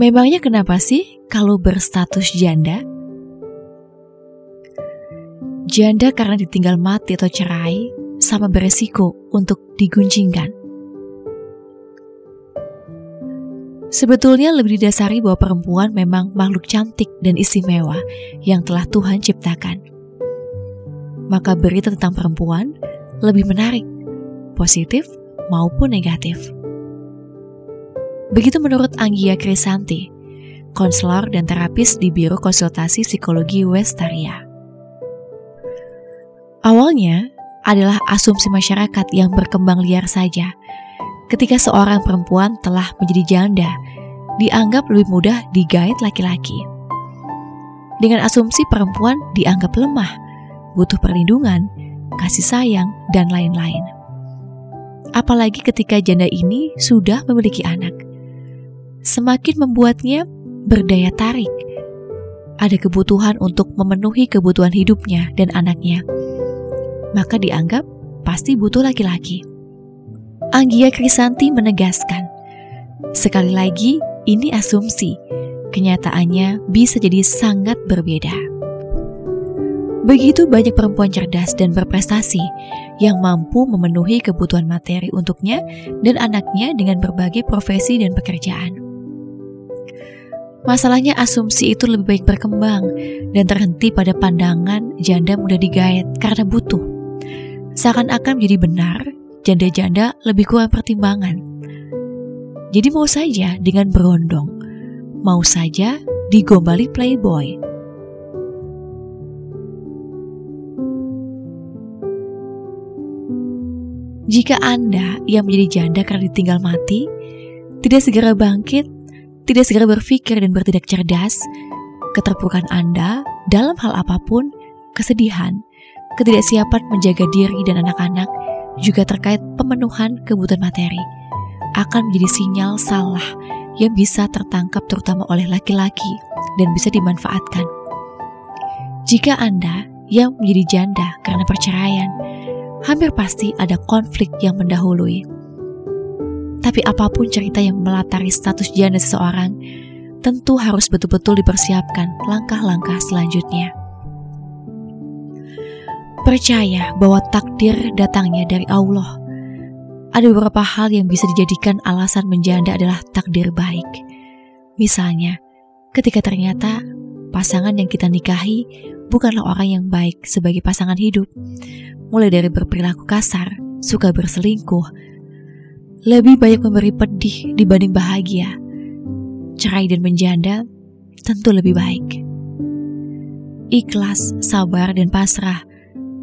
Memangnya kenapa sih kalau berstatus janda? Janda karena ditinggal mati atau cerai sama beresiko untuk diguncingkan. Sebetulnya lebih didasari bahwa perempuan memang makhluk cantik dan istimewa yang telah Tuhan ciptakan. Maka berita tentang perempuan lebih menarik, positif maupun negatif. Begitu menurut Anggia Krisanti, konselor dan terapis di Biro Konsultasi Psikologi Westaria. Awalnya adalah asumsi masyarakat yang berkembang liar saja. Ketika seorang perempuan telah menjadi janda, dianggap lebih mudah digait laki-laki. Dengan asumsi perempuan dianggap lemah, butuh perlindungan, kasih sayang, dan lain-lain. Apalagi ketika janda ini sudah memiliki anak semakin membuatnya berdaya tarik. Ada kebutuhan untuk memenuhi kebutuhan hidupnya dan anaknya. Maka dianggap pasti butuh laki-laki. Anggia Krisanti menegaskan, sekali lagi ini asumsi, kenyataannya bisa jadi sangat berbeda. Begitu banyak perempuan cerdas dan berprestasi yang mampu memenuhi kebutuhan materi untuknya dan anaknya dengan berbagai profesi dan pekerjaan. Masalahnya asumsi itu lebih baik berkembang dan terhenti pada pandangan janda mudah digait karena butuh. Seakan-akan menjadi benar, janda-janda lebih kurang pertimbangan. Jadi mau saja dengan berondong, mau saja digombali playboy. Jika Anda yang menjadi janda karena ditinggal mati, tidak segera bangkit tidak segera berpikir dan bertindak cerdas, keterpurukan Anda dalam hal apa pun, kesedihan, ketidaksiapan menjaga diri dan anak-anak juga terkait pemenuhan kebutuhan materi akan menjadi sinyal salah yang bisa tertangkap terutama oleh laki-laki dan bisa dimanfaatkan. Jika Anda yang menjadi janda karena perceraian, hampir pasti ada konflik yang mendahului tapi apa pun cerita yang melatari status janda seseorang, tentu harus betul-betul dipersiapkan langkah-langkah selanjutnya. Percaya bahwa takdir datangnya dari Allah. Ada beberapa hal yang bisa dijadikan alasan menjanda adalah takdir baik. Misalnya, ketika ternyata pasangan yang kita nikahi bukanlah orang yang baik sebagai pasangan hidup, mulai dari berperilaku kasar, suka berselingkuh, lebih banyak memberi pedih dibanding bahagia. Cerai dan menjanda tentu lebih baik. Ikhlas, sabar, dan pasrah.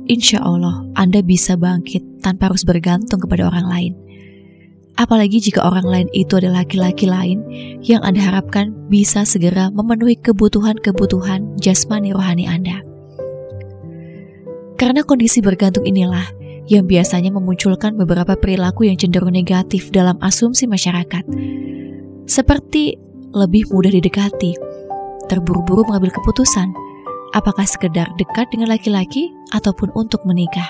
Insya Allah Anda bisa bangkit tanpa harus bergantung kepada orang lain. Apalagi jika orang lain itu adalah laki-laki lain yang Anda harapkan bisa segera memenuhi kebutuhan-kebutuhan jasmani rohani Anda. Karena kondisi bergantung inilah yang biasanya memunculkan beberapa perilaku yang cenderung negatif dalam asumsi masyarakat, seperti lebih mudah didekati, terburu-buru mengambil keputusan, apakah sekedar dekat dengan laki-laki ataupun untuk menikah.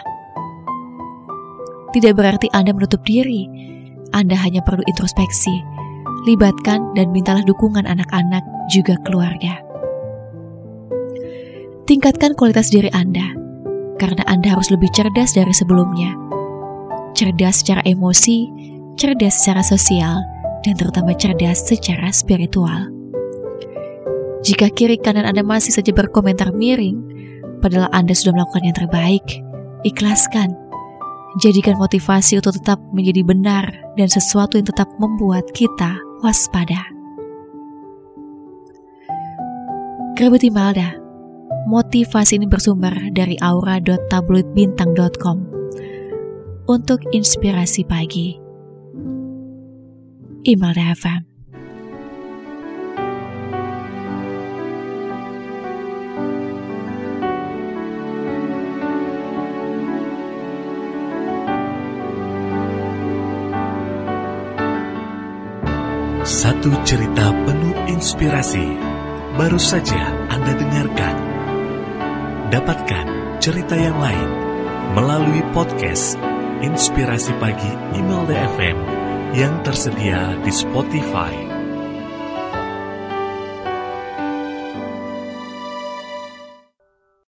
Tidak berarti Anda menutup diri, Anda hanya perlu introspeksi, libatkan dan mintalah dukungan anak-anak juga keluarga. Tingkatkan kualitas diri Anda karena Anda harus lebih cerdas dari sebelumnya. Cerdas secara emosi, cerdas secara sosial, dan terutama cerdas secara spiritual. Jika kiri kanan Anda masih saja berkomentar miring, padahal Anda sudah melakukan yang terbaik, ikhlaskan. Jadikan motivasi untuk tetap menjadi benar dan sesuatu yang tetap membuat kita waspada. Kerabat Imelda, Motivasi ini bersumber dari aura.tabloidbintang.com. Untuk inspirasi pagi. Imelda FM. Satu cerita penuh inspirasi baru saja Anda dengarkan. Dapatkan cerita yang lain melalui podcast Inspirasi Pagi Email DFM yang tersedia di Spotify.